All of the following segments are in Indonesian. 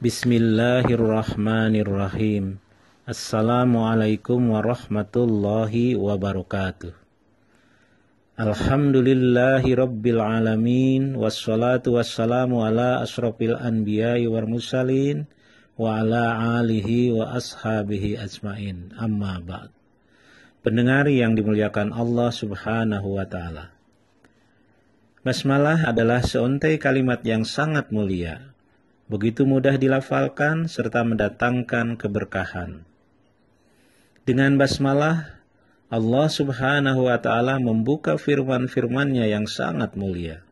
Bismillahirrahmanirrahim. Assalamualaikum warahmatullahi wabarakatuh. Alhamdulillahi rabbil alamin. Wassalatu wassalamu ala asrafil anbiya'i wal mursalin Wa ala alihi wa ashabihi ajmain. Amma ba'd. Pendengar yang dimuliakan Allah subhanahu wa ta'ala. Basmalah adalah seontai kalimat yang sangat mulia begitu mudah dilafalkan serta mendatangkan keberkahan. Dengan basmalah, Allah subhanahu wa ta'ala membuka firman-firmannya yang sangat mulia.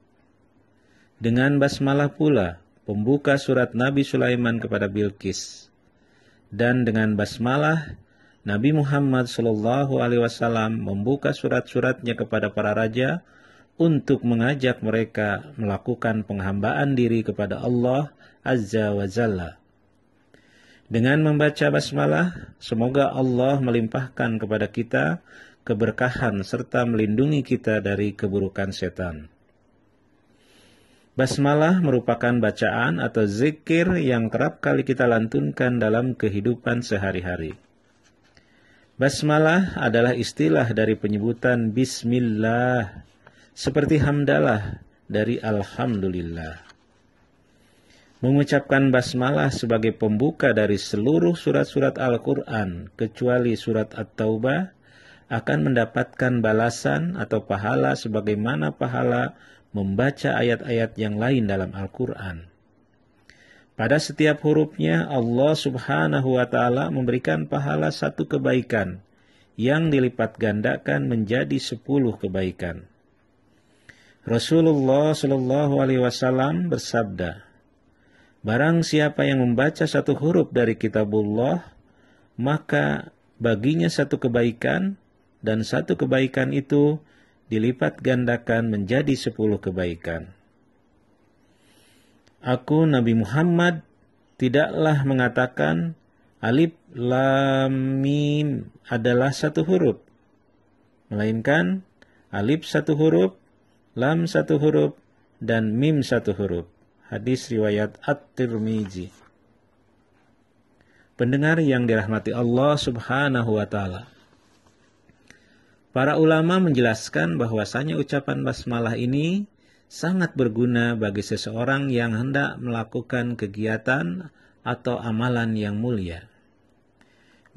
Dengan basmalah pula, pembuka surat Nabi Sulaiman kepada Bilqis. Dan dengan basmalah, Nabi Muhammad Shallallahu Alaihi Wasallam membuka surat-suratnya kepada para raja untuk mengajak mereka melakukan penghambaan diri kepada Allah Azza wa Jalla. Dengan membaca basmalah, semoga Allah melimpahkan kepada kita keberkahan serta melindungi kita dari keburukan setan. Basmalah merupakan bacaan atau zikir yang kerap kali kita lantunkan dalam kehidupan sehari-hari. Basmalah adalah istilah dari penyebutan Bismillah, seperti hamdalah dari Alhamdulillah. Mengucapkan basmalah sebagai pembuka dari seluruh surat-surat Al-Quran, kecuali surat At-Taubah, akan mendapatkan balasan atau pahala sebagaimana pahala membaca ayat-ayat yang lain dalam Al-Quran. Pada setiap hurufnya, Allah subhanahu wa ta'ala memberikan pahala satu kebaikan, yang dilipat gandakan menjadi sepuluh kebaikan. Rasulullah Shallallahu Alaihi Wasallam bersabda, Barang siapa yang membaca satu huruf dari kitabullah, maka baginya satu kebaikan, dan satu kebaikan itu dilipat gandakan menjadi sepuluh kebaikan. Aku Nabi Muhammad tidaklah mengatakan alif lam mim adalah satu huruf, melainkan alif satu huruf, lam satu huruf, dan mim satu huruf. Hadis riwayat At-Tirmizi. Pendengar yang dirahmati Allah Subhanahu wa taala. Para ulama menjelaskan bahwasanya ucapan basmalah ini sangat berguna bagi seseorang yang hendak melakukan kegiatan atau amalan yang mulia.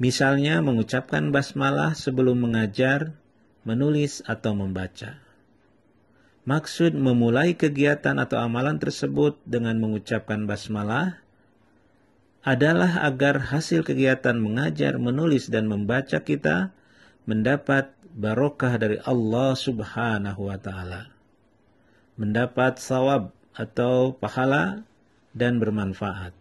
Misalnya mengucapkan basmalah sebelum mengajar, menulis atau membaca. Maksud memulai kegiatan atau amalan tersebut dengan mengucapkan basmalah adalah agar hasil kegiatan mengajar, menulis, dan membaca kita mendapat barokah dari Allah Subhanahu wa Ta'ala, mendapat sawab atau pahala dan bermanfaat.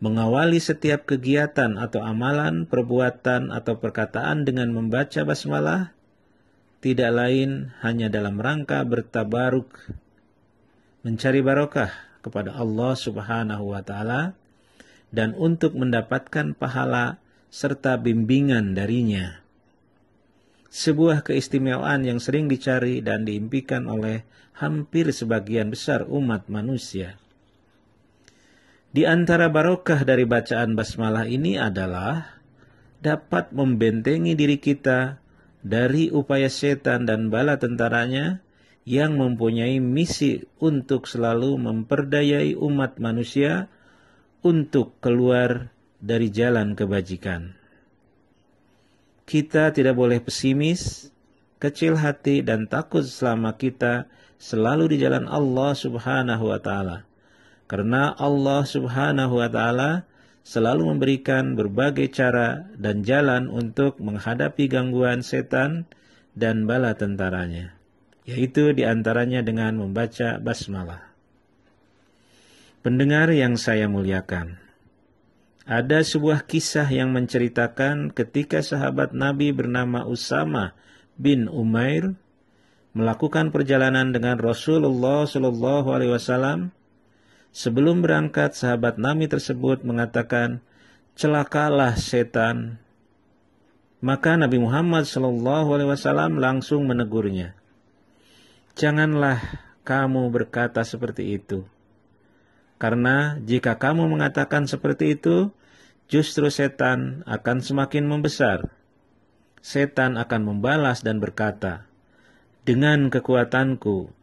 Mengawali setiap kegiatan atau amalan, perbuatan, atau perkataan dengan membaca basmalah tidak lain hanya dalam rangka bertabaruk mencari barokah kepada Allah Subhanahu wa taala dan untuk mendapatkan pahala serta bimbingan darinya. Sebuah keistimewaan yang sering dicari dan diimpikan oleh hampir sebagian besar umat manusia. Di antara barokah dari bacaan basmalah ini adalah dapat membentengi diri kita dari upaya setan dan bala tentaranya yang mempunyai misi untuk selalu memperdayai umat manusia untuk keluar dari jalan kebajikan. Kita tidak boleh pesimis, kecil hati dan takut selama kita selalu di jalan Allah Subhanahu wa taala. Karena Allah Subhanahu wa taala selalu memberikan berbagai cara dan jalan untuk menghadapi gangguan setan dan bala tentaranya, yaitu di antaranya dengan membaca basmalah. Pendengar yang saya muliakan, ada sebuah kisah yang menceritakan ketika sahabat Nabi bernama Usama bin Umair melakukan perjalanan dengan Rasulullah Shallallahu Alaihi Wasallam Sebelum berangkat, sahabat Nabi tersebut mengatakan, celakalah setan. Maka Nabi Muhammad Wasallam langsung menegurnya. Janganlah kamu berkata seperti itu. Karena jika kamu mengatakan seperti itu, justru setan akan semakin membesar. Setan akan membalas dan berkata, "Dengan kekuatanku,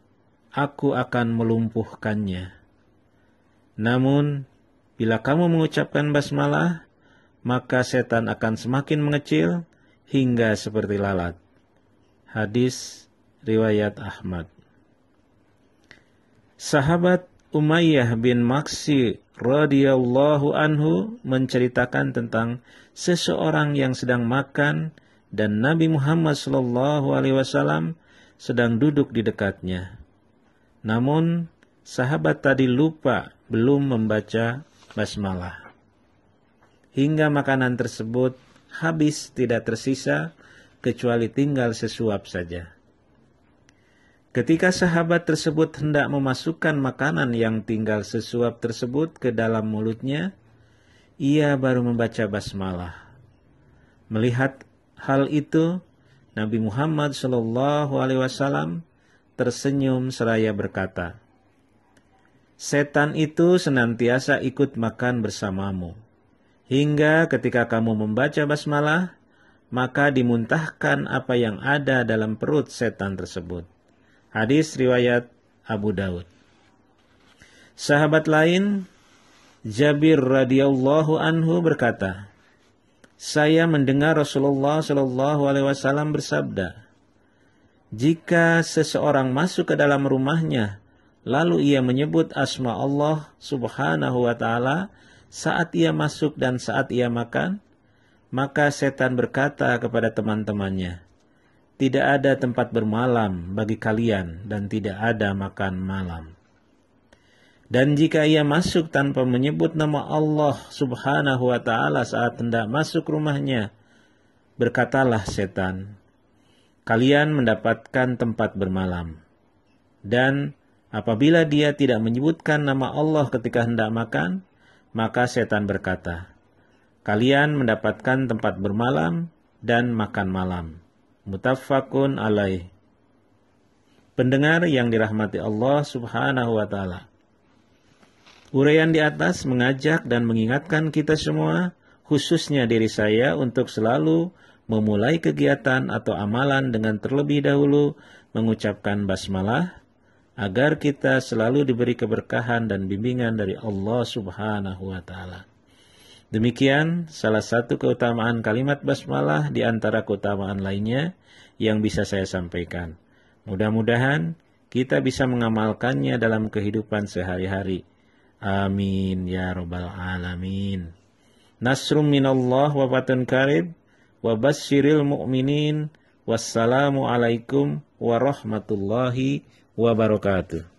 aku akan melumpuhkannya." Namun, bila kamu mengucapkan basmalah, maka setan akan semakin mengecil hingga seperti lalat. Hadis riwayat Ahmad. Sahabat Umayyah bin Maksi radhiyallahu anhu menceritakan tentang seseorang yang sedang makan dan Nabi Muhammad sallallahu alaihi wasallam sedang duduk di dekatnya. Namun sahabat tadi lupa belum membaca basmalah. Hingga makanan tersebut habis tidak tersisa kecuali tinggal sesuap saja. Ketika sahabat tersebut hendak memasukkan makanan yang tinggal sesuap tersebut ke dalam mulutnya, ia baru membaca basmalah. Melihat hal itu, Nabi Muhammad Wasallam tersenyum seraya berkata, Setan itu senantiasa ikut makan bersamamu, hingga ketika kamu membaca basmalah, maka dimuntahkan apa yang ada dalam perut setan tersebut. Hadis riwayat Abu Daud. Sahabat lain Jabir radhiyallahu anhu berkata, saya mendengar Rasulullah shallallahu alaihi wasallam bersabda, jika seseorang masuk ke dalam rumahnya, lalu ia menyebut asma Allah subhanahu wa ta'ala saat ia masuk dan saat ia makan, maka setan berkata kepada teman-temannya, tidak ada tempat bermalam bagi kalian dan tidak ada makan malam. Dan jika ia masuk tanpa menyebut nama Allah subhanahu wa ta'ala saat hendak masuk rumahnya, berkatalah setan, kalian mendapatkan tempat bermalam. Dan apabila dia tidak menyebutkan nama Allah ketika hendak makan, maka setan berkata, kalian mendapatkan tempat bermalam dan makan malam mutafakun alaih. Pendengar yang dirahmati Allah Subhanahu wa taala. Uraian di atas mengajak dan mengingatkan kita semua, khususnya diri saya untuk selalu memulai kegiatan atau amalan dengan terlebih dahulu mengucapkan basmalah agar kita selalu diberi keberkahan dan bimbingan dari Allah Subhanahu wa taala. Demikian salah satu keutamaan kalimat basmalah di antara keutamaan lainnya yang bisa saya sampaikan. Mudah-mudahan kita bisa mengamalkannya dalam kehidupan sehari-hari. Amin ya robbal alamin. Nasrum minallah wa fatun karib wa basyiril mu'minin. Wassalamualaikum warahmatullahi wabarakatuh.